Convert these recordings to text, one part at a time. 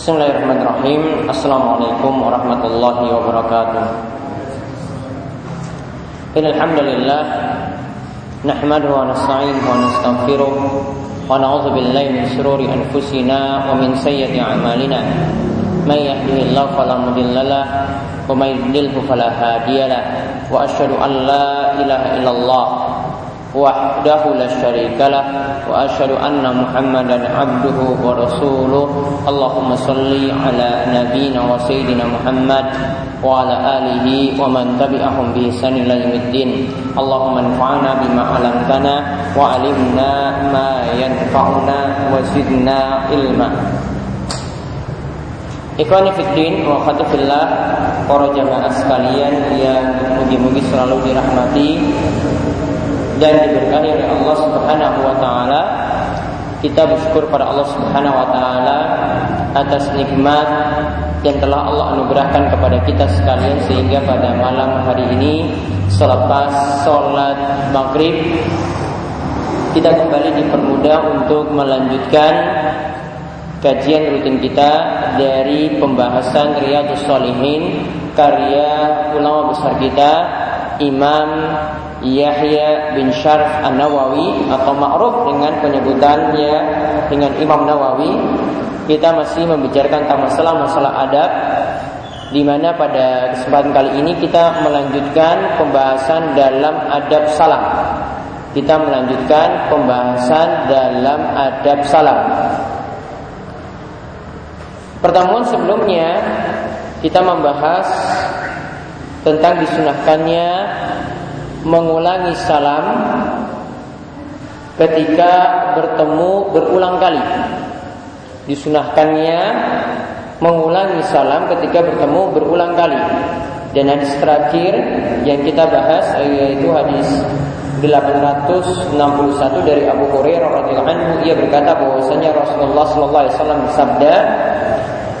Bismillahirrahmanirrahim. Assalamualaikum warahmatullahi wabarakatuh. Innalhamdulillah Nahmaduhu wa nasta'inuhu wa nastaghfiruh Wa na'udzu billahi min shururi anfusina wa min sayyiati a'malina. May yahdihillahu fala mudhillalah wa may yudlilhu fala hadiyalah Wa asyhadu an la ilaha illallah وحده لا شريك له واشهد ان محمدا عبده ورسوله اللهم صل على نبينا وسيدنا محمد وعلى اله ومن تبعهم باحسان الى يوم الدين اللهم انفعنا بما علمتنا وعلمنا ما ينفعنا وزدنا علما Ikhwani Fiddin wa khatafillah Para jamaah sekalian yang mugi-mugi selalu dirahmati dan diberkahi oleh Allah Subhanahu wa taala. Kita bersyukur pada Allah Subhanahu wa taala atas nikmat yang telah Allah anugerahkan kepada kita sekalian sehingga pada malam hari ini selepas sholat maghrib kita kembali dipermudah untuk melanjutkan kajian rutin kita dari pembahasan Riyadus Solihin karya ulama besar kita Imam Yahya bin Syarf An-Nawawi atau ma'ruf dengan penyebutannya dengan Imam Nawawi kita masih membicarakan tentang masalah-masalah adab di mana pada kesempatan kali ini kita melanjutkan pembahasan dalam adab salam. Kita melanjutkan pembahasan dalam adab salam. Pertemuan sebelumnya kita membahas tentang disunahkannya mengulangi salam ketika bertemu berulang kali. Disunahkannya mengulangi salam ketika bertemu berulang kali. Dan hadis terakhir yang kita bahas yaitu hadis 861 dari Abu Hurairah radhiyallahu anhu ia berkata bahwasanya Rasulullah sallallahu alaihi wasallam bersabda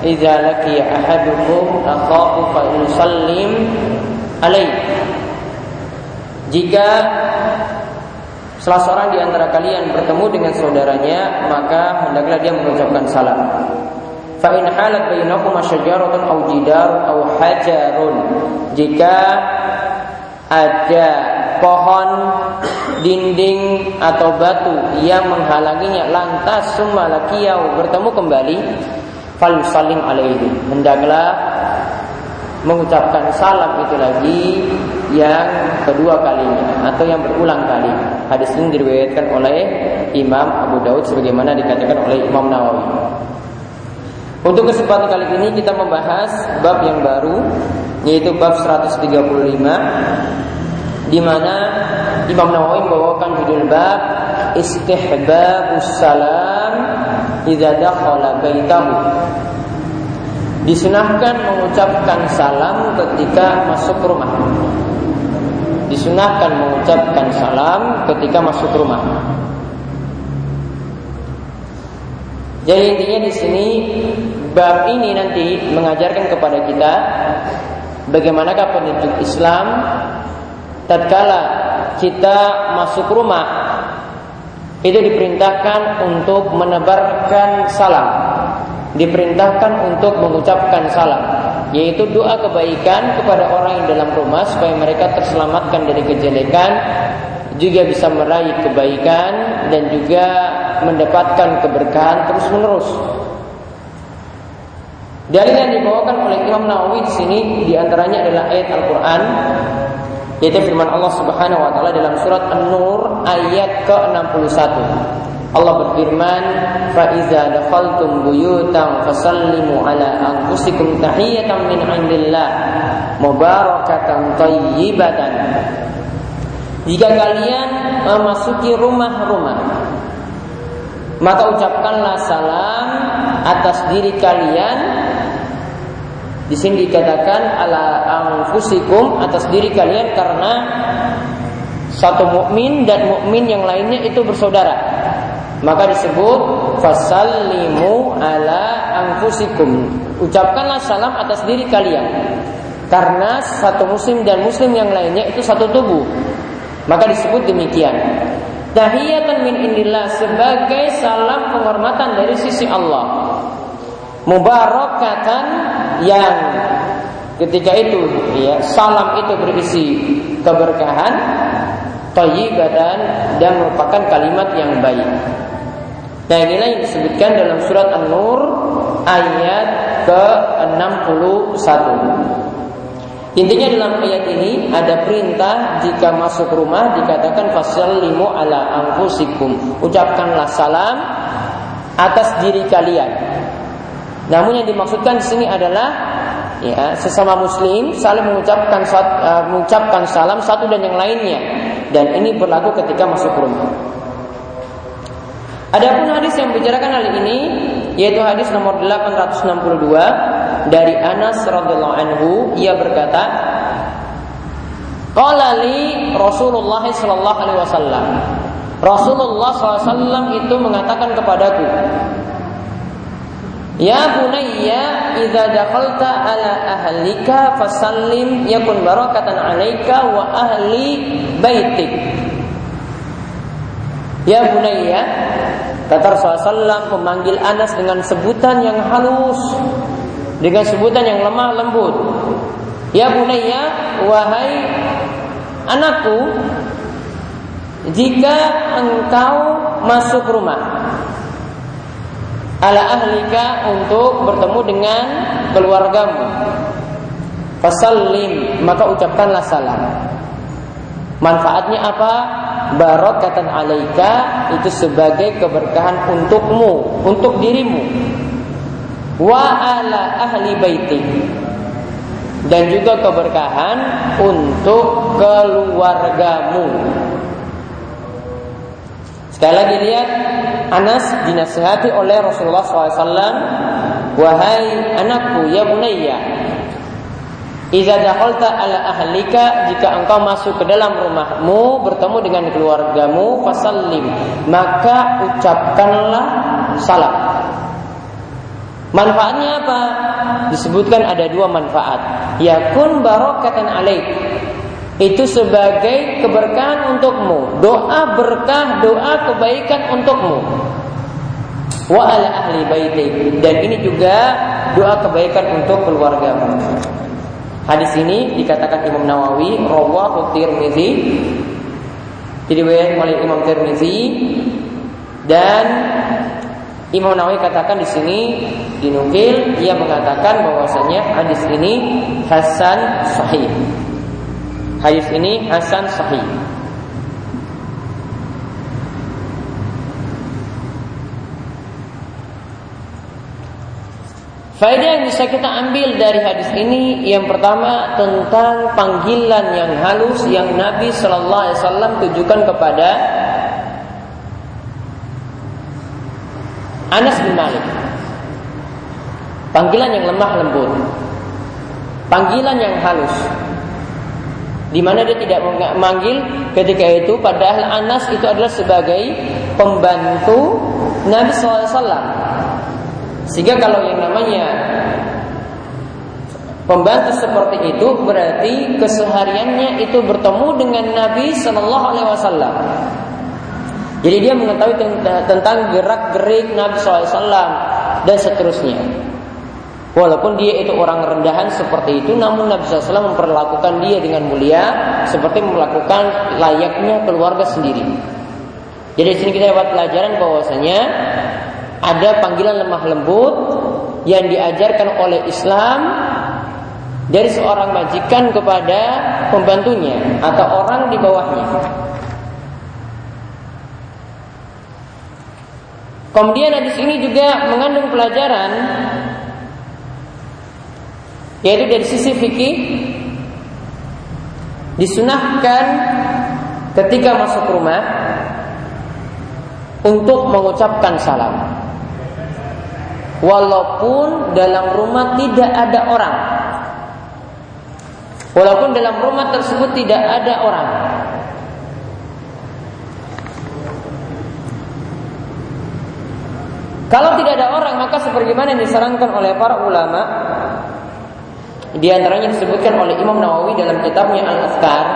"Idza laqiya ahadukum akhahu fa yusallim alaihi" Jika salah seorang di antara kalian bertemu dengan saudaranya, maka hendaklah dia mengucapkan salam. Fa in halat bainakuma syajaratun aw jidar aw hajarun. Jika ada pohon, dinding atau batu yang menghalanginya lantas summa lakiyau bertemu kembali fal salim alaihi. Hendaklah mengucapkan salam itu lagi yang kedua kalinya atau yang berulang kali. Hadis ini diriwayatkan oleh Imam Abu Daud sebagaimana dikatakan oleh Imam Nawawi. Untuk kesempatan kali ini kita membahas bab yang baru yaitu bab 135 di mana Imam Nawawi membawakan judul bab istihbabus salam idza dakhala baitahu Disunahkan mengucapkan salam ketika masuk rumah. Disunahkan mengucapkan salam ketika masuk rumah. Jadi intinya di sini bab ini nanti mengajarkan kepada kita bagaimanakah pendidik Islam tatkala kita masuk rumah itu diperintahkan untuk menebarkan salam diperintahkan untuk mengucapkan salam yaitu doa kebaikan kepada orang yang dalam rumah supaya mereka terselamatkan dari kejelekan juga bisa meraih kebaikan dan juga mendapatkan keberkahan terus menerus. Dalil yang dibawakan oleh Imam Nawawi di sini di antaranya adalah ayat Al-Quran yaitu firman Allah Subhanahu Wa Taala dalam surat An-Nur ayat ke-61. Allah berfirman, "Fa iza dakhaltum buyutan fasallimu ala anfusikum tahiyatan min 'indillah mubarakatan thayyibatan." Jika kalian memasuki rumah-rumah, maka ucapkanlah salam atas diri kalian. Di sini dikatakan ala anfusikum atas diri kalian karena satu mukmin dan mukmin yang lainnya itu bersaudara. Maka disebut fasallimu ala anfusikum. Ucapkanlah salam atas diri kalian. Karena satu muslim dan muslim yang lainnya itu satu tubuh. Maka disebut demikian. Tahiyatan min indillah sebagai salam penghormatan dari sisi Allah. mubarakatan yang ketika itu ya salam itu berisi keberkahan thayyibatan dan merupakan kalimat yang baik. Nah inilah yang disebutkan dalam surat An-Nur ayat ke-61. Intinya dalam ayat ini ada perintah jika masuk rumah dikatakan fasallimu ala anfusikum. Ucapkanlah salam atas diri kalian. Namun yang dimaksudkan di sini adalah ya sesama muslim saling mengucapkan uh, mengucapkan salam satu dan yang lainnya dan ini berlaku ketika masuk rumah. Adapun hadis yang membicarakan hal ini yaitu hadis nomor 862 dari Anas radhiyallahu anhu ia berkata Qala li Rasulullah sallallahu alaihi wasallam Rasulullah SAW itu mengatakan kepadaku Ya bunayya idza dakhalta ala ahlika fasallim yakun barakatan alaika wa ahli baitik. Ya bunayya kata Rasulullah memanggil Anas dengan sebutan yang halus dengan sebutan yang lemah lembut. Ya bunayya wahai anakku jika engkau masuk rumah ala ahlika untuk bertemu dengan keluargamu. Fasallim, maka ucapkanlah salam. Manfaatnya apa? Barokatan alaika itu sebagai keberkahan untukmu, untuk dirimu. Wa ala ahli baitik dan juga keberkahan untuk keluargamu. Sekali lagi lihat Anas dinasihati oleh Rasulullah SAW Wahai anakku ya bunayya Iza dakhalta ala ahlika jika engkau masuk ke dalam rumahmu bertemu dengan keluargamu fasallim maka ucapkanlah salam. Manfaatnya apa? Disebutkan ada dua manfaat. Yakun barokatan alaik itu sebagai keberkahan untukmu, doa berkah, doa kebaikan untukmu. Wa ala ahli baitik dan ini juga doa kebaikan untuk keluargamu. Hadis ini dikatakan Imam Nawawi rawahu Tirmizi diriwayatkan oleh Imam Tirmizi dan Imam Nawawi katakan di sini dinukil ia mengatakan bahwasanya hadis ini hasan sahih. Hadis ini hasan sahih. Faedah yang bisa kita ambil dari hadis ini yang pertama tentang panggilan yang halus yang Nabi Shallallahu Alaihi Wasallam tujukan kepada Anas bin Malik. Panggilan yang lemah lembut, panggilan yang halus, di mana dia tidak memanggil ketika itu padahal Anas itu adalah sebagai pembantu Nabi SAW sehingga kalau yang namanya pembantu seperti itu berarti kesehariannya itu bertemu dengan Nabi Shallallahu Alaihi Wasallam. Jadi dia mengetahui tentang gerak gerik Nabi SAW dan seterusnya Walaupun dia itu orang rendahan seperti itu, namun Nabi SAW memperlakukan dia dengan mulia seperti melakukan layaknya keluarga sendiri. Jadi di sini kita dapat pelajaran bahwasanya ada panggilan lemah lembut yang diajarkan oleh Islam dari seorang majikan kepada pembantunya atau orang di bawahnya. Kemudian di sini juga mengandung pelajaran yaitu dari sisi fikih disunahkan ketika masuk rumah untuk mengucapkan salam. Walaupun dalam rumah tidak ada orang. Walaupun dalam rumah tersebut tidak ada orang. Kalau tidak ada orang maka sebagaimana yang disarankan oleh para ulama di antaranya disebutkan oleh Imam Nawawi dalam kitabnya Al-Azkar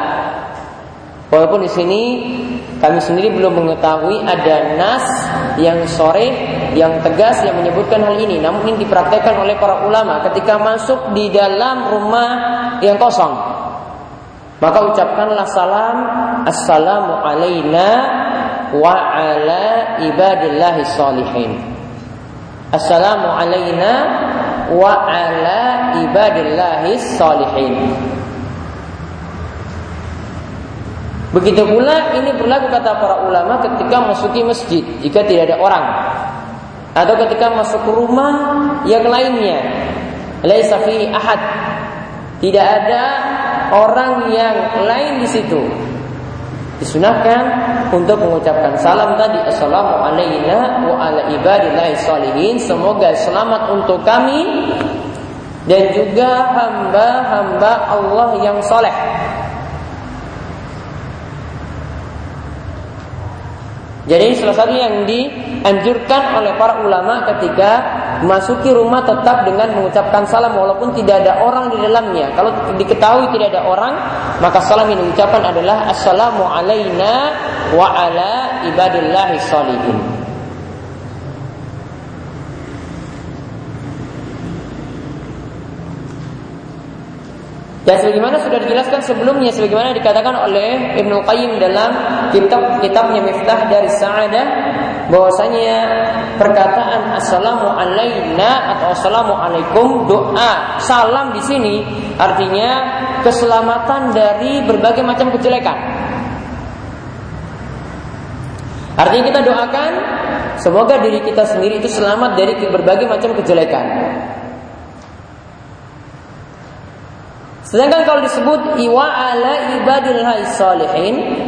Walaupun di sini kami sendiri belum mengetahui ada nas yang sore yang tegas yang menyebutkan hal ini. Namun ini dipraktekkan oleh para ulama ketika masuk di dalam rumah yang kosong. Maka ucapkanlah salam Assalamu alaina wa ala ibadillahi salihin. Assalamu alaina wa ala ibadillahi salihin. Begitu pula ini berlaku kata para ulama ketika masuki masjid jika tidak ada orang atau ketika masuk ke rumah yang lainnya. Laisa ahad. Tidak ada orang yang lain di situ. Disunahkan untuk mengucapkan salam tadi. Assalamu alayna wa Semoga selamat untuk kami Dan juga hamba-hamba Allah yang soleh Jadi salah satu yang dianjurkan oleh para ulama ketika masuki rumah tetap dengan mengucapkan salam walaupun tidak ada orang di dalamnya. Kalau diketahui tidak ada orang, maka salam yang diucapkan adalah assalamu alaina wa ala ibadillahi salihin. Dan sebagaimana sudah dijelaskan sebelumnya sebagaimana dikatakan oleh Ibnu Qayyim dalam kitab kitabnya Miftah dari Sa'adah bahwasanya perkataan assalamu alaina atau assalamu alaikum doa salam di sini artinya keselamatan dari berbagai macam kejelekan. Artinya kita doakan semoga diri kita sendiri itu selamat dari berbagai macam kejelekan. Sedangkan kalau disebut iwa ala ibadil salihin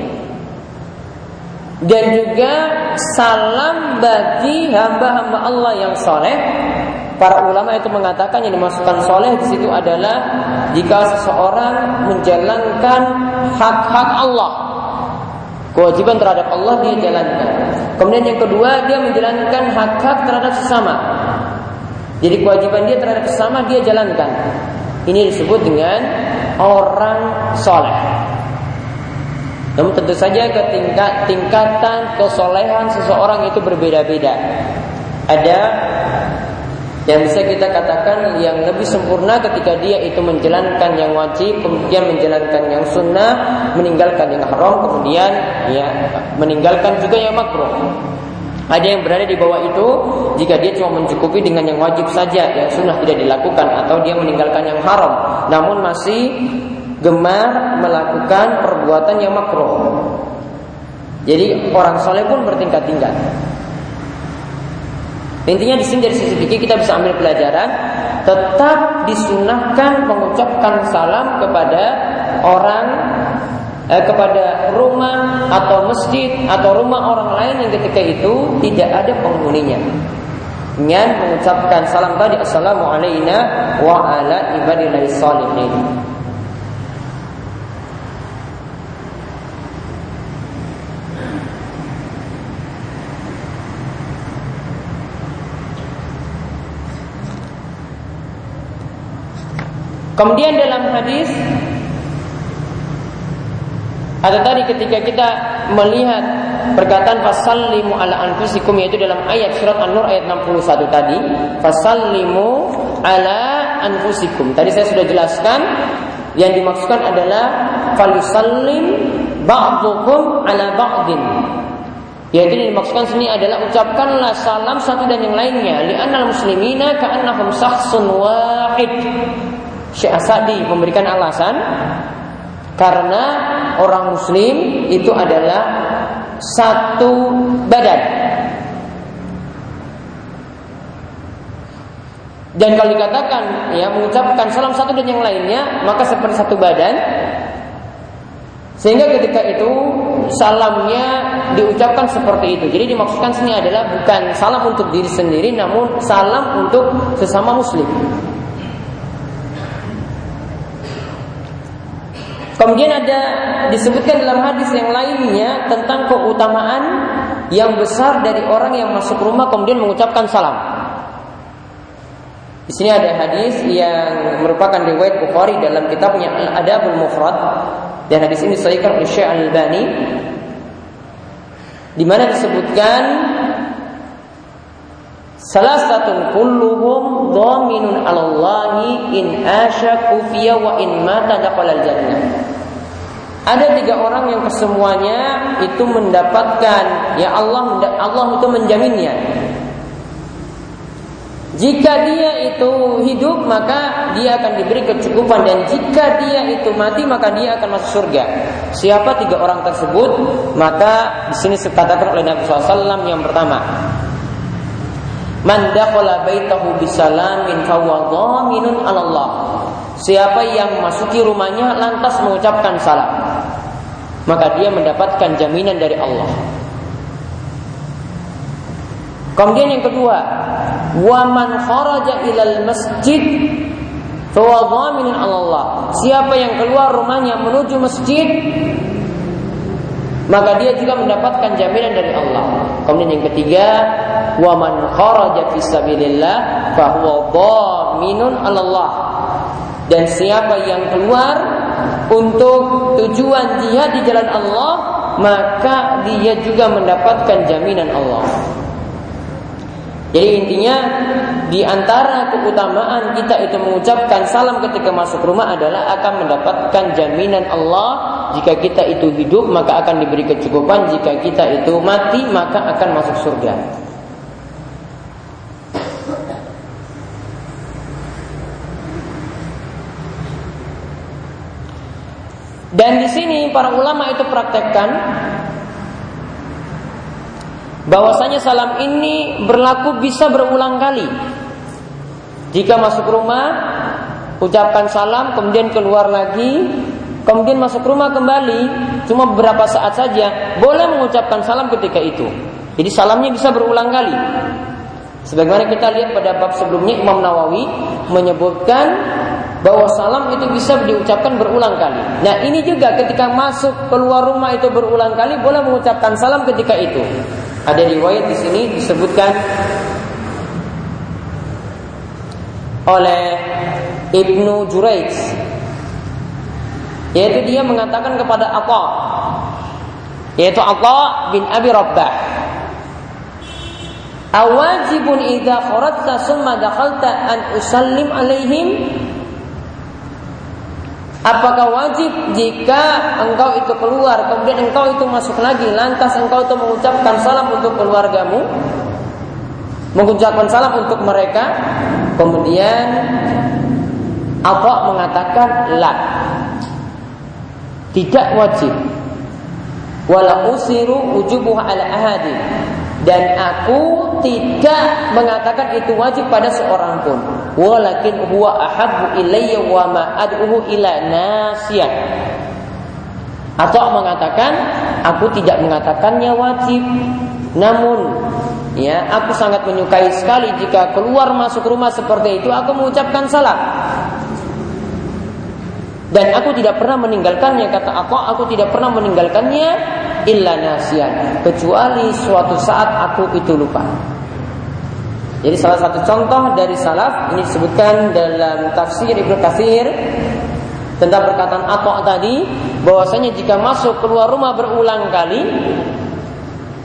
dan juga salam bagi hamba-hamba Allah yang soleh. Para ulama itu mengatakan yang dimasukkan soleh di situ adalah jika seseorang menjalankan hak-hak Allah, kewajiban terhadap Allah dia jalankan. Kemudian yang kedua dia menjalankan hak-hak terhadap sesama. Jadi kewajiban dia terhadap sesama dia jalankan. Ini disebut dengan orang soleh. Namun tentu saja ketingkat tingkatan kesolehan seseorang itu berbeda-beda. Ada yang bisa kita katakan yang lebih sempurna ketika dia itu menjalankan yang wajib, kemudian menjalankan yang sunnah, meninggalkan yang haram, kemudian ya meninggalkan juga yang makruh. Ada yang berada di bawah itu jika dia cuma mencukupi dengan yang wajib saja yang sunnah tidak dilakukan atau dia meninggalkan yang haram namun masih gemar melakukan perbuatan yang makruh. Jadi orang soleh pun bertingkat-tingkat. Intinya di sini dari sisi fikih kita bisa ambil pelajaran tetap disunahkan mengucapkan salam kepada orang eh, kepada rumah atau masjid atau rumah orang lain yang ketika itu tidak ada penghuninya dengan mengucapkan salam tadi assalamu alayna wa ala ibadillahi Kemudian dalam hadis atau tadi ketika kita melihat perkataan fasallimu ala anfusikum yaitu dalam ayat surat An-Nur ayat 61 tadi, fasallimu ala anfusikum. Tadi saya sudah jelaskan yang dimaksudkan adalah falusallim ba'dukum ala ba'din. Yaitu yang dimaksudkan sini adalah ucapkanlah salam satu dan yang lainnya. Li'annal muslimina ka'annahum sahsun wahid. Syekh Asadi memberikan alasan karena orang muslim itu adalah satu badan. Dan kalau dikatakan ya mengucapkan salam satu dan yang lainnya maka seperti satu badan sehingga ketika itu salamnya diucapkan seperti itu. Jadi dimaksudkan sini adalah bukan salam untuk diri sendiri namun salam untuk sesama muslim. Kemudian ada disebutkan dalam hadis yang lainnya tentang keutamaan yang besar dari orang yang masuk rumah kemudian mengucapkan salam. Di sini ada hadis yang merupakan riwayat Bukhari dalam kitabnya Al-Adabul Mufrad Dan hadis ini disahihkan oleh Syekh Al-Albani di mana disebutkan salah satu kulluhum dhaminun 'ala Allahi in asya kufiya wa in mata al jannah. Ada tiga orang yang kesemuanya itu mendapatkan ya Allah Allah itu menjaminnya. Jika dia itu hidup maka dia akan diberi kecukupan dan jika dia itu mati maka dia akan masuk surga. Siapa tiga orang tersebut? Maka di sini dikatakan oleh Nabi SAW yang pertama, Man dakhala baitahu bisalamin fahuwa Allah. Siapa yang masuki rumahnya lantas mengucapkan salam, maka dia mendapatkan jaminan dari Allah. Kemudian yang kedua, wa man kharaja ilal masjid fahuwa Allah. Siapa yang keluar rumahnya menuju masjid maka dia juga mendapatkan jaminan dari Allah. Kemudian yang ketiga, wa man fi sabilillah dhaminun Allah. Dan siapa yang keluar untuk tujuan jihad di jalan Allah, maka dia juga mendapatkan jaminan Allah. Jadi intinya di antara keutamaan kita itu mengucapkan salam ketika masuk rumah adalah akan mendapatkan jaminan Allah jika kita itu hidup maka akan diberi kecukupan jika kita itu mati maka akan masuk surga. Dan di sini para ulama itu praktekkan bahwasanya salam ini berlaku bisa berulang kali. Jika masuk rumah, ucapkan salam, kemudian keluar lagi, kemudian masuk rumah kembali, cuma beberapa saat saja, boleh mengucapkan salam ketika itu. Jadi salamnya bisa berulang kali. Sebagaimana kita lihat pada bab sebelumnya Imam Nawawi menyebutkan bahwa salam itu bisa diucapkan berulang kali. Nah, ini juga ketika masuk keluar rumah itu berulang kali boleh mengucapkan salam ketika itu. Ada riwayat di sini disebutkan oleh Ibnu Juraij yaitu dia mengatakan kepada Aqa yaitu Aqa bin Abi Rabbah Awajibun idza kharajta summa dakhalta an usallim alaihim Apakah wajib jika engkau itu keluar kemudian engkau itu masuk lagi lantas engkau itu mengucapkan salam untuk keluargamu? Mengucapkan salam untuk mereka? Kemudian apa mengatakan la. Tidak wajib. Wala usiru ujubuha ala ahadi. Dan aku tidak mengatakan itu wajib pada seorang pun. Walakin huwa ahabbu ilayya wa ma ad'uhu ila nasiyah. Atau mengatakan aku tidak mengatakannya wajib. Namun ya aku sangat menyukai sekali jika keluar masuk rumah seperti itu aku mengucapkan salam dan aku tidak pernah meninggalkannya kata aku aku tidak pernah meninggalkannya illa nasian. Kecuali suatu saat aku itu lupa. Jadi salah satu contoh dari salaf ini disebutkan dalam tafsir Ibnu Katsir tentang perkataan atau tadi bahwasanya jika masuk keluar rumah berulang kali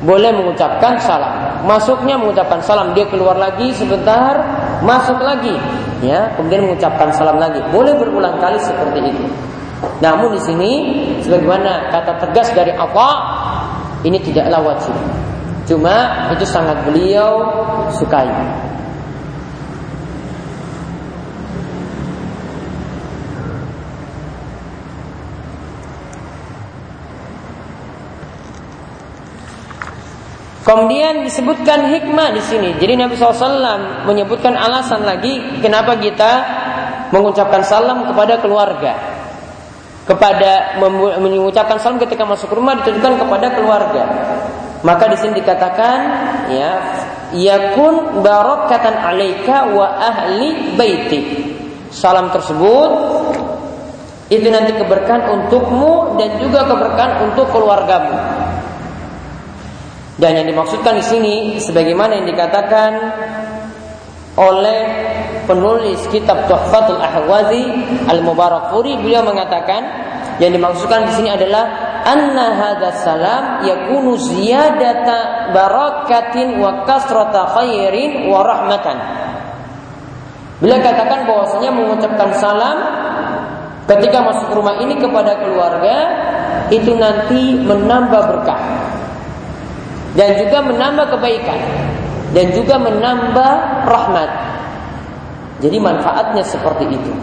boleh mengucapkan salam. Masuknya mengucapkan salam, dia keluar lagi sebentar, masuk lagi, ya, kemudian mengucapkan salam lagi. Boleh berulang kali seperti itu. Namun di sini sebagaimana kata tegas dari Allah ini tidaklah wajib. Cuma itu sangat beliau sukai. Kemudian disebutkan hikmah di sini. Jadi Nabi SAW menyebutkan alasan lagi kenapa kita mengucapkan salam kepada keluarga. Kepada mengucapkan salam ketika masuk rumah ditujukan kepada keluarga. Maka di sini dikatakan ya yakun barakatan alaika wa ahli baiti. Salam tersebut itu nanti keberkahan untukmu dan juga keberkahan untuk keluargamu. Dan yang dimaksudkan di sini sebagaimana yang dikatakan oleh penulis kitab Tuhfatul Ahwazi Al-Mubarakfuri beliau mengatakan Yang dimaksudkan di sini adalah anna hadza salam yakunu ziyadata barakatin wa kasrata khairin wa rahmatan. Bila katakan bahwasanya mengucapkan salam ketika masuk rumah ini kepada keluarga itu nanti menambah berkah dan juga menambah kebaikan dan juga menambah rahmat. Jadi manfaatnya seperti itu.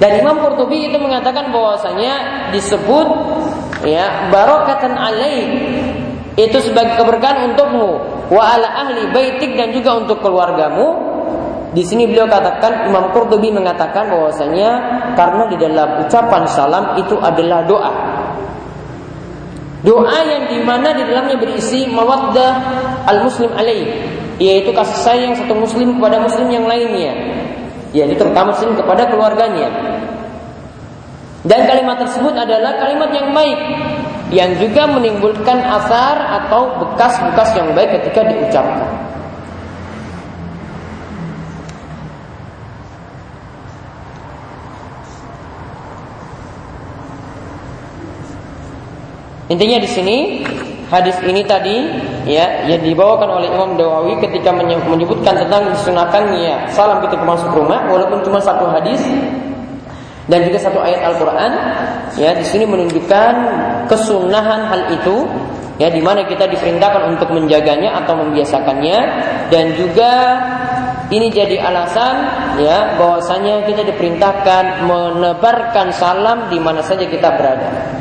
Dan Imam Qurtubi itu mengatakan bahwasanya disebut ya barokatan alaih itu sebagai keberkahan untukmu wa ala ahli baitik dan juga untuk keluargamu. Di sini beliau katakan Imam Qurtubi mengatakan bahwasanya karena di dalam ucapan salam itu adalah doa. Doa yang di mana di dalamnya berisi mawaddah al muslim alaih yaitu kasih sayang satu muslim kepada muslim yang lainnya yakni terutama muslim kepada keluarganya. Dan kalimat tersebut adalah kalimat yang baik yang juga menimbulkan asar atau bekas-bekas yang baik ketika diucapkan. Intinya di sini hadis ini tadi ya yang dibawakan oleh Imam Dawawi ketika menyebutkan tentang disunahkannya salam ketika masuk rumah walaupun cuma satu hadis dan juga satu ayat Al-Qur'an ya di sini menunjukkan kesunahan hal itu ya di mana kita diperintahkan untuk menjaganya atau membiasakannya dan juga ini jadi alasan ya bahwasanya kita diperintahkan menebarkan salam di mana saja kita berada.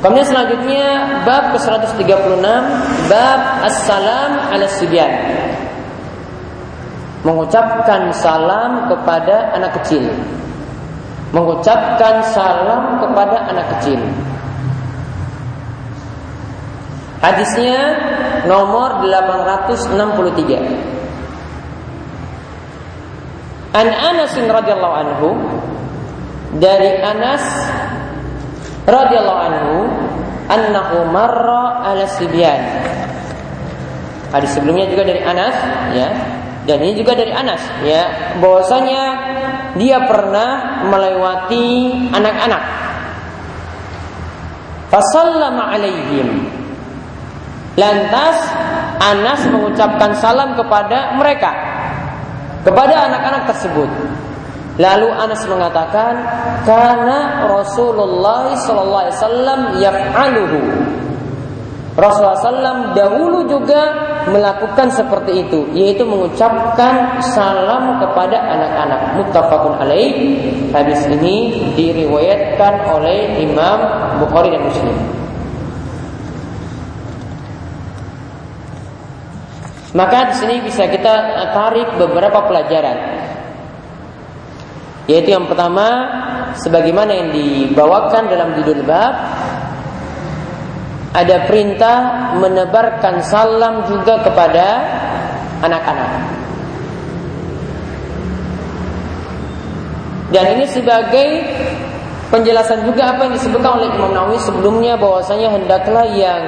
Kemudian selanjutnya bab ke-136 bab assalam ala sibyan. Mengucapkan salam kepada anak kecil. Mengucapkan salam kepada anak kecil. Hadisnya nomor 863. An Anas radhiyallahu anhu dari Anas radhiyallahu anhu annahu marra ala sibyan. Hadis sebelumnya juga dari Anas ya. Dan ini juga dari Anas ya, bahwasanya dia pernah melewati anak-anak. Fasallama alaihim. Lantas Anas mengucapkan salam kepada mereka kepada anak-anak tersebut. Lalu Anas mengatakan, karena Rasulullah Sallallahu Alaihi Wasallam yaf'aluhu. Rasulullah SAW dahulu juga melakukan seperti itu, yaitu mengucapkan salam kepada anak-anak. Muttafaqun alaih. Hadis ini diriwayatkan oleh Imam Bukhari dan Muslim. Maka di sini bisa kita tarik beberapa pelajaran yaitu yang pertama sebagaimana yang dibawakan dalam judul bab ada perintah menebarkan salam juga kepada anak-anak. Dan ini sebagai penjelasan juga apa yang disebutkan oleh Imam Nawawi sebelumnya bahwasanya hendaklah yang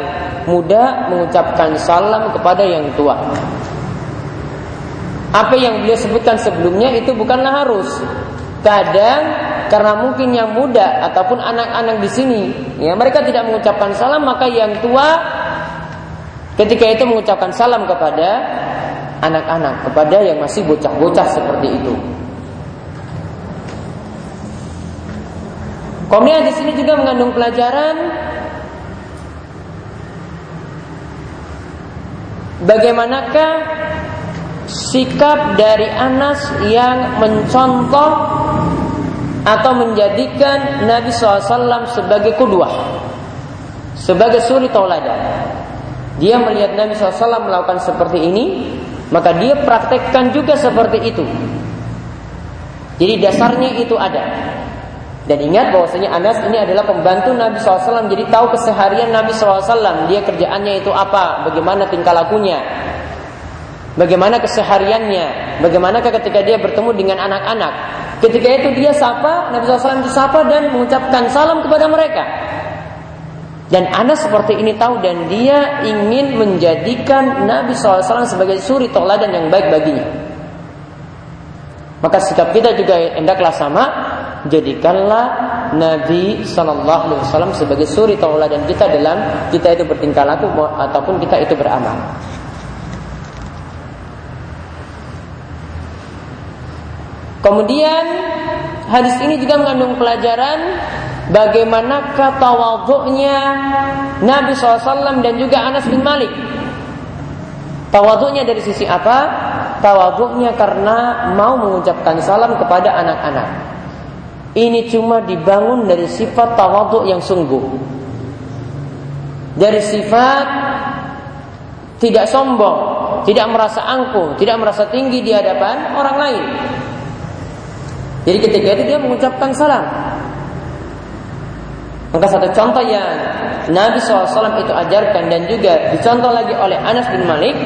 muda mengucapkan salam kepada yang tua. Apa yang beliau sebutkan sebelumnya itu bukanlah harus, Kadang karena mungkin yang muda ataupun anak-anak di sini, ya mereka tidak mengucapkan salam, maka yang tua ketika itu mengucapkan salam kepada anak-anak, kepada yang masih bocah-bocah seperti itu. Kemudian di sini juga mengandung pelajaran bagaimanakah sikap dari Anas yang mencontoh atau menjadikan Nabi SAW sebagai kudwah, sebagai suri tauladan. Dia melihat Nabi SAW melakukan seperti ini, maka dia praktekkan juga seperti itu. Jadi dasarnya itu ada. Dan ingat bahwasanya Anas ini adalah pembantu Nabi SAW Jadi tahu keseharian Nabi SAW Dia kerjaannya itu apa Bagaimana tingkah lakunya Bagaimana kesehariannya? Bagaimana ketika dia bertemu dengan anak-anak? Ketika itu dia sapa, Nabi SAW itu sapa dan mengucapkan salam kepada mereka. Dan Anas seperti ini tahu dan dia ingin menjadikan Nabi SAW sebagai suri toladan yang baik baginya. Maka sikap kita juga hendaklah sama. Jadikanlah Nabi Shallallahu Alaihi Wasallam sebagai suri tauladan kita dalam kita itu bertingkah laku ataupun kita itu beramal. Kemudian hadis ini juga mengandung pelajaran bagaimana tawaduknya Nabi SAW dan juga Anas bin Malik. Tawaduknya dari sisi apa? tawaduknya karena mau mengucapkan salam kepada anak-anak. Ini cuma dibangun dari sifat tawaduk yang sungguh. Dari sifat tidak sombong, tidak merasa angkuh, tidak merasa tinggi di hadapan orang lain. Jadi ketika itu dia mengucapkan salam. Maka satu contoh yang Nabi SAW itu ajarkan dan juga dicontoh lagi oleh Anas bin Malik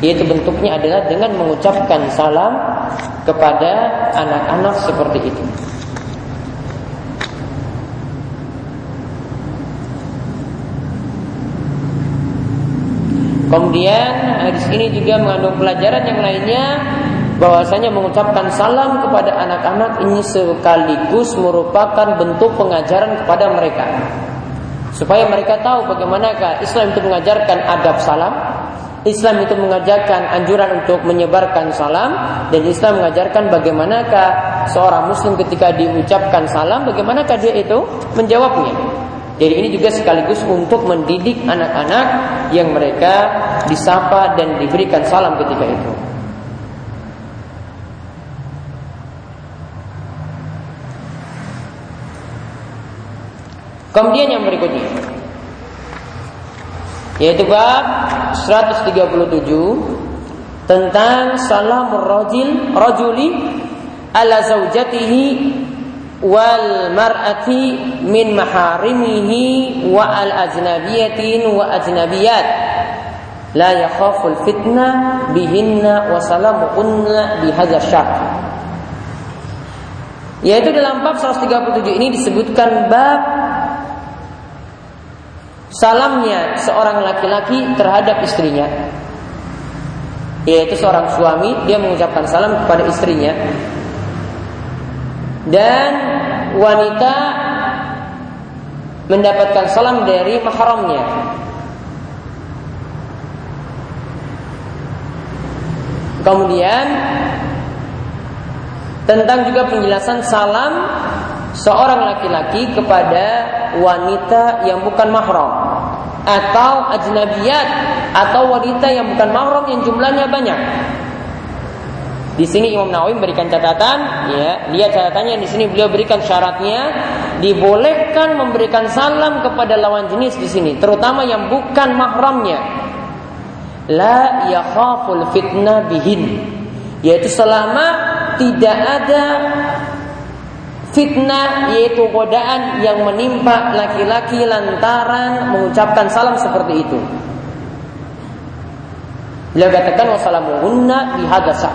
yaitu bentuknya adalah dengan mengucapkan salam kepada anak-anak seperti itu. Kemudian hadis ini juga mengandung pelajaran yang lainnya bahwasanya mengucapkan salam kepada anak-anak ini sekaligus merupakan bentuk pengajaran kepada mereka supaya mereka tahu bagaimanakah Islam itu mengajarkan adab salam Islam itu mengajarkan anjuran untuk menyebarkan salam dan Islam mengajarkan bagaimanakah seorang muslim ketika diucapkan salam bagaimanakah dia itu menjawabnya. Jadi ini juga sekaligus untuk mendidik anak-anak yang mereka disapa dan diberikan salam ketika itu. Kemudian yang berikutnya. Yaitu bab 137 tentang salam rajul rajuli ala zaujatihi wal mar'ati min maharimihi wa al ajnabiyatin wa ajnabiyat. La yakhaful fitnah bihinna wa salamuhunna bihadza syart yaitu dalam bab 137 ini disebutkan bab salamnya seorang laki-laki terhadap istrinya. Yaitu seorang suami dia mengucapkan salam kepada istrinya. Dan wanita mendapatkan salam dari mahramnya. Kemudian tentang juga penjelasan salam seorang laki-laki kepada wanita yang bukan mahram atau ajnabiyat atau wanita yang bukan mahram yang jumlahnya banyak. Di sini Imam Nawawi memberikan catatan, ya, lihat catatannya di sini beliau berikan syaratnya dibolehkan memberikan salam kepada lawan jenis di sini, terutama yang bukan mahramnya. La yakhaful fitnah bihin, yaitu selama tidak ada fitnah yaitu godaan yang menimpa laki-laki lantaran mengucapkan salam seperti itu. Beliau katakan wassalamuhunna bihadasa.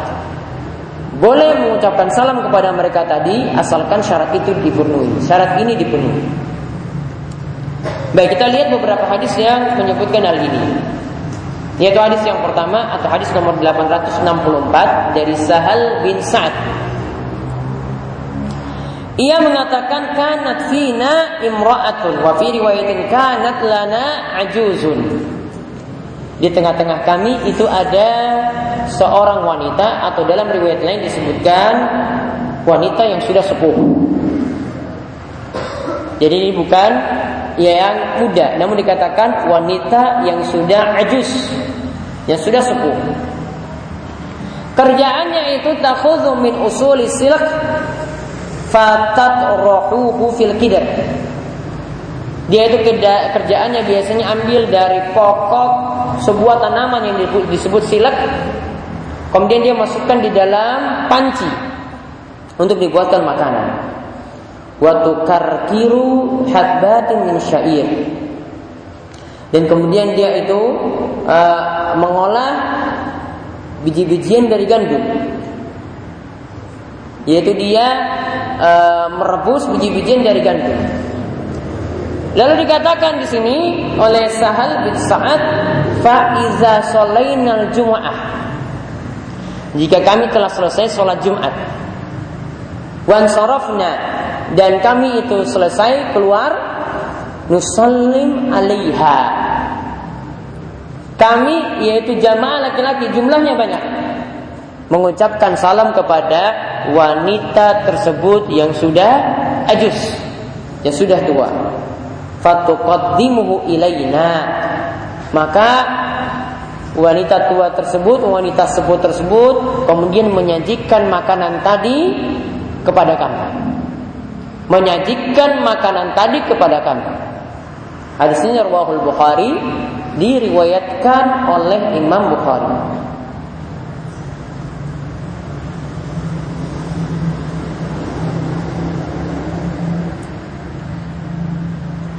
Boleh mengucapkan salam kepada mereka tadi asalkan syarat itu dipenuhi. Syarat ini dipenuhi. Baik, kita lihat beberapa hadis yang menyebutkan hal ini. Yaitu hadis yang pertama atau hadis nomor 864 dari Sahal bin Sa'ad ia mengatakan kanat fina imra'atun wa fi riwayatin kanat lana ajuzun. Di tengah-tengah kami itu ada seorang wanita atau dalam riwayat lain disebutkan wanita yang sudah sepuh. Jadi ini bukan yang muda, namun dikatakan wanita yang sudah ajus, yang sudah sepuh. Kerjaannya itu takhudhu min usuli silk fatat rohuhu fil kidar. Dia itu kerjaannya biasanya ambil dari pokok sebuah tanaman yang disebut silek. Kemudian dia masukkan di dalam panci untuk dibuatkan makanan. Waktu karkiru hadbatin min syair. Dan kemudian dia itu uh, mengolah biji-bijian dari gandum. Yaitu dia e, merebus biji-bijian dari gandum. Lalu dikatakan di sini oleh Sahal bin Sa'ad, "Fa iza sholainal jum'ah." Jika kami telah selesai sholat Jumat, wan sorofna dan kami itu selesai keluar nusallim alaiha kami yaitu jamaah laki-laki jumlahnya banyak mengucapkan salam kepada wanita tersebut yang sudah ajus yang sudah tua. Fatuqaddimuhu ilaina. Maka wanita tua tersebut wanita sepuh tersebut kemudian menyajikan makanan tadi kepada kami menyajikan makanan tadi kepada kami hadis ini rawahul Bukhari diriwayatkan oleh Imam Bukhari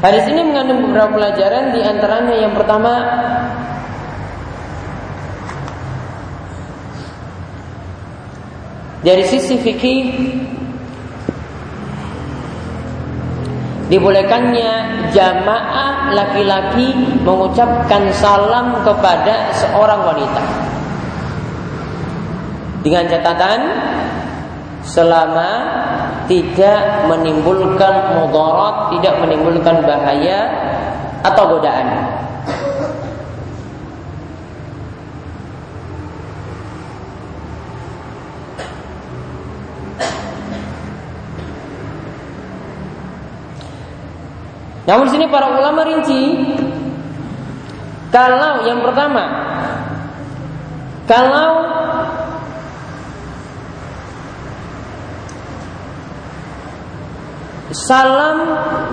Hadis ini mengandung beberapa pelajaran di antaranya yang pertama dari sisi fikih dibolehkannya jamaah laki-laki mengucapkan salam kepada seorang wanita. Dengan catatan selama tidak menimbulkan mudarat, tidak menimbulkan bahaya atau godaan. Namun sini para ulama rinci kalau yang pertama kalau salam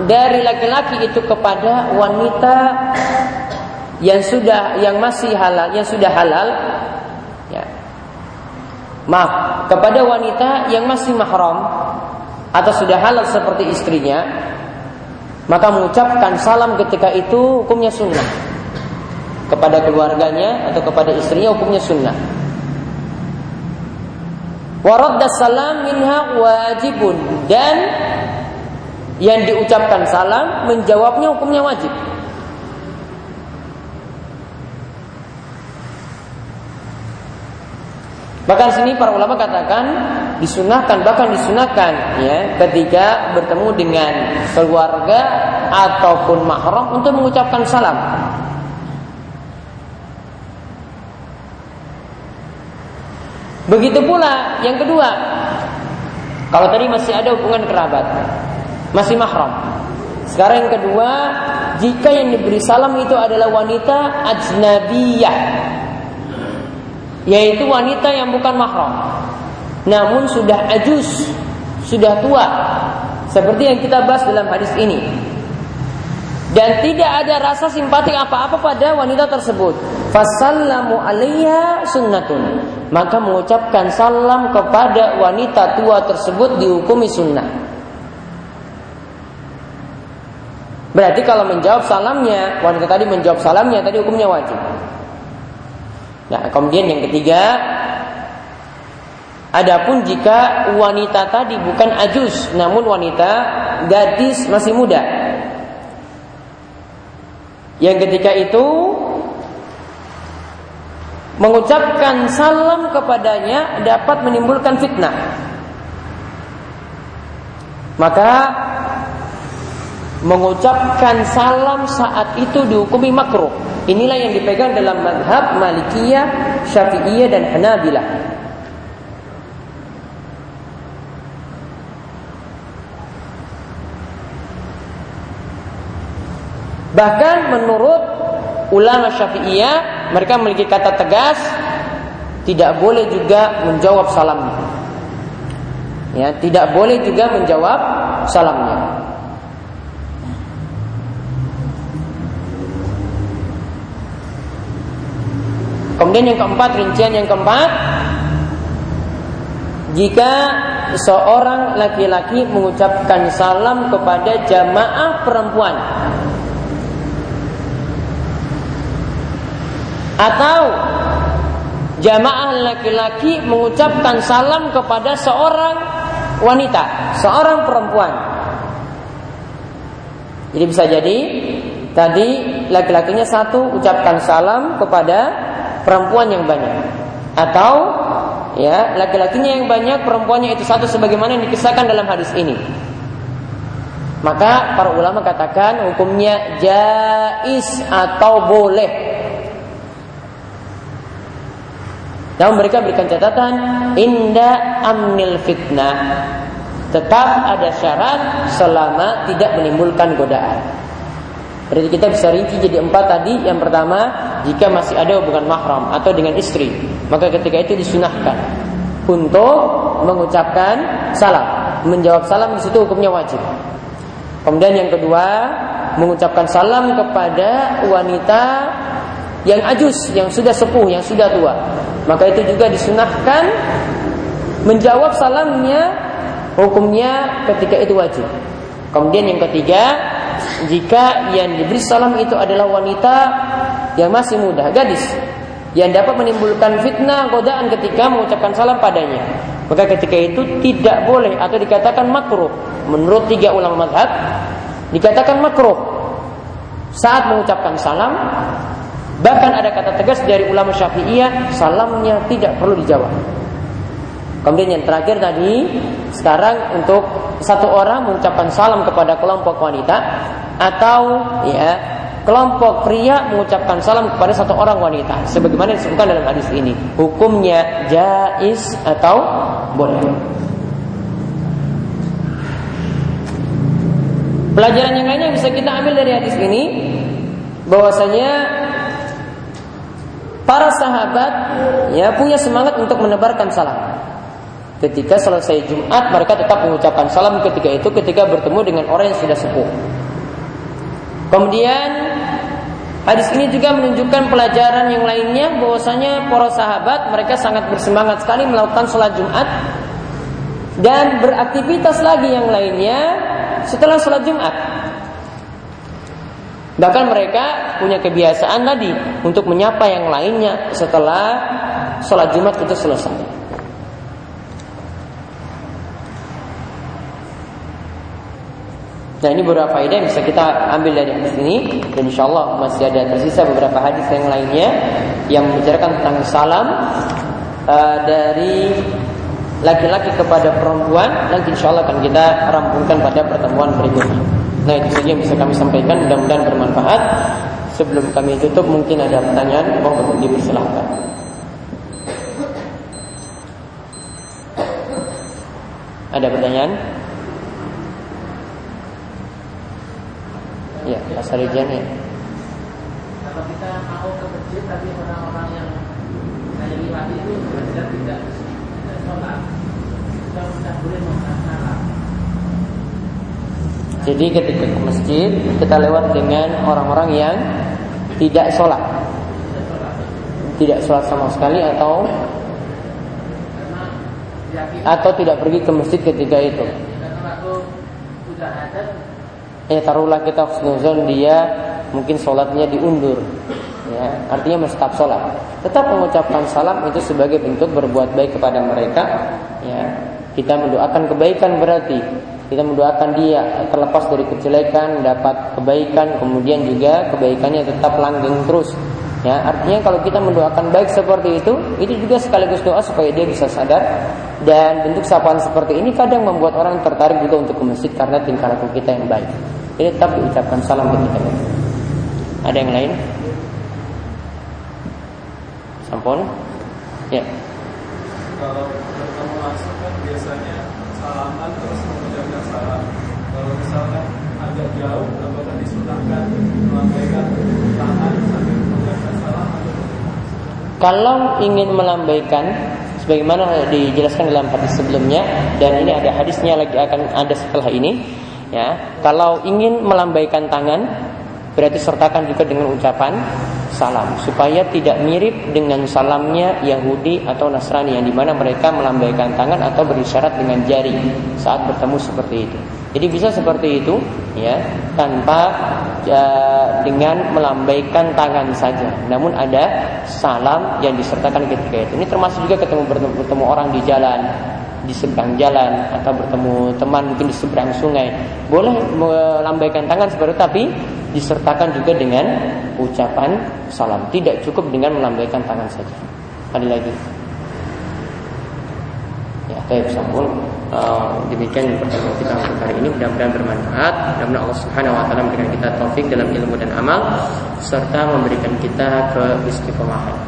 dari laki-laki itu kepada wanita yang sudah yang masih halal, yang sudah halal ya. Maaf, kepada wanita yang masih mahram atau sudah halal seperti istrinya, maka mengucapkan salam ketika itu hukumnya sunnah. Kepada keluarganya atau kepada istrinya hukumnya sunnah. Waradda salam minha wajibun dan yang diucapkan salam menjawabnya hukumnya wajib. Bahkan sini para ulama katakan disunahkan bahkan disunahkan ya ketika bertemu dengan keluarga ataupun mahram untuk mengucapkan salam. Begitu pula yang kedua, kalau tadi masih ada hubungan kerabat, masih mahram. Sekarang yang kedua, jika yang diberi salam itu adalah wanita ajnabiyah, yaitu wanita yang bukan mahram, namun sudah ajus, sudah tua, seperti yang kita bahas dalam hadis ini. Dan tidak ada rasa simpatik apa-apa pada wanita tersebut. Fasallamu alaiha sunnatun. Maka mengucapkan salam kepada wanita tua tersebut dihukumi sunnah. Berarti kalau menjawab salamnya, wanita tadi menjawab salamnya, tadi hukumnya wajib. Nah, kemudian yang ketiga, adapun jika wanita tadi bukan ajus, namun wanita gadis masih muda. Yang ketika itu mengucapkan salam kepadanya dapat menimbulkan fitnah. Maka mengucapkan salam saat itu dihukumi makruh. Inilah yang dipegang dalam madhab Malikiyah, Syafi'iyah dan Hanabilah. Bahkan menurut ulama Syafi'iyah, mereka memiliki kata tegas tidak boleh juga menjawab salamnya. Ya, tidak boleh juga menjawab salamnya. Kemudian yang keempat, rincian yang keempat, jika seorang laki-laki mengucapkan salam kepada jamaah perempuan atau jamaah laki-laki mengucapkan salam kepada seorang wanita, seorang perempuan. Jadi bisa jadi tadi laki-lakinya satu ucapkan salam kepada perempuan yang banyak atau ya laki-lakinya yang banyak, perempuannya itu satu sebagaimana yang dikisahkan dalam hadis ini. Maka para ulama katakan hukumnya jais atau boleh. Namun mereka berikan catatan inda amnil fitnah. Tetap ada syarat selama tidak menimbulkan godaan. Berarti kita bisa rinci jadi empat tadi. Yang pertama, jika masih ada hubungan mahram atau dengan istri, maka ketika itu disunahkan untuk mengucapkan salam. Menjawab salam di situ hukumnya wajib. Kemudian yang kedua, mengucapkan salam kepada wanita yang ajus, yang sudah sepuh, yang sudah tua. Maka itu juga disunahkan menjawab salamnya hukumnya ketika itu wajib. Kemudian yang ketiga, jika yang diberi salam itu adalah wanita yang masih muda, gadis, yang dapat menimbulkan fitnah godaan ketika mengucapkan salam padanya. Maka ketika itu tidak boleh atau dikatakan makruh. Menurut tiga ulama madhab dikatakan makruh. Saat mengucapkan salam bahkan ada kata tegas dari ulama syafi'iyah salamnya tidak perlu dijawab. Kemudian yang terakhir tadi sekarang untuk satu orang mengucapkan salam kepada kelompok wanita atau ya kelompok pria mengucapkan salam kepada satu orang wanita sebagaimana disebutkan dalam hadis ini hukumnya jais atau boleh Pelajaran yang lainnya bisa kita ambil dari hadis ini bahwasanya para sahabat ya punya semangat untuk menebarkan salam. Ketika selesai Jumat mereka tetap mengucapkan salam ketika itu ketika bertemu dengan orang yang sudah sepuh. Kemudian hadis ini juga menunjukkan pelajaran yang lainnya bahwasanya para sahabat mereka sangat bersemangat sekali melakukan sholat Jumat dan beraktivitas lagi yang lainnya setelah sholat Jumat. Bahkan mereka punya kebiasaan tadi untuk menyapa yang lainnya setelah sholat Jumat itu selesai. Nah ini beberapa faedah yang bisa kita ambil dari hadis ini dan insya Allah masih ada tersisa beberapa hadis yang lainnya yang membicarakan tentang salam uh, dari laki-laki kepada perempuan nanti insya Allah akan kita rampungkan pada pertemuan berikutnya. Nah itu saja yang bisa kami sampaikan mudah-mudahan bermanfaat. Sebelum kami tutup mungkin ada pertanyaan, mohon dipersilahkan. Ada pertanyaan? Ya, Pak Sarijan ya. Kalau kita mau ke masjid tapi orang-orang yang saya lihat itu tidak jadi ketika ke masjid kita lewat dengan orang-orang yang tidak sholat, tidak sholat sama sekali atau atau tidak pergi ke masjid ketika itu. Ya taruhlah kita husnuzon dia mungkin sholatnya diundur. Ya, artinya tetap sholat. Tetap mengucapkan salam itu sebagai bentuk berbuat baik kepada mereka. Ya kita mendoakan kebaikan berarti. Kita mendoakan dia terlepas dari kejelekan dapat kebaikan kemudian juga kebaikannya tetap langgeng terus. Ya artinya kalau kita mendoakan baik seperti itu itu juga sekaligus doa supaya dia bisa sadar. Dan bentuk sapaan seperti ini kadang membuat orang tertarik juga untuk ke masjid karena tingkah laku kita yang baik ini tetap diucapkan salam ketika itu ada yang lain Sampun? Ya. Kalau bertemu langsung kan biasanya salaman terus mengucapkan salam. Kalau misalkan agak jauh, apakah disunahkan melambaikan tangan sambil mengucapkan salam kalau ingin melambaikan sebagaimana dijelaskan dalam hadis sebelumnya dan ini ada hadisnya lagi akan ada setelah ini ya kalau ingin melambaikan tangan berarti sertakan juga dengan ucapan salam supaya tidak mirip dengan salamnya Yahudi atau Nasrani yang di mana mereka melambaikan tangan atau berisyarat dengan jari saat bertemu seperti itu. Jadi bisa seperti itu ya tanpa ya, dengan melambaikan tangan saja. Namun ada salam yang disertakan ketika itu. Ini termasuk juga ketemu bertemu, bertemu orang di jalan di seberang jalan atau bertemu teman mungkin di seberang sungai boleh melambaikan tangan seperti itu tapi disertakan juga dengan ucapan salam tidak cukup dengan melambaikan tangan saja ada lagi Baik, sampun. Uh, demikian pertemuan kita untuk hari ini mudah-mudahan bermanfaat. Mudah-mudahan Allah Subhanahu wa taala memberikan kita taufik dalam ilmu dan amal serta memberikan kita ke istiqomahan.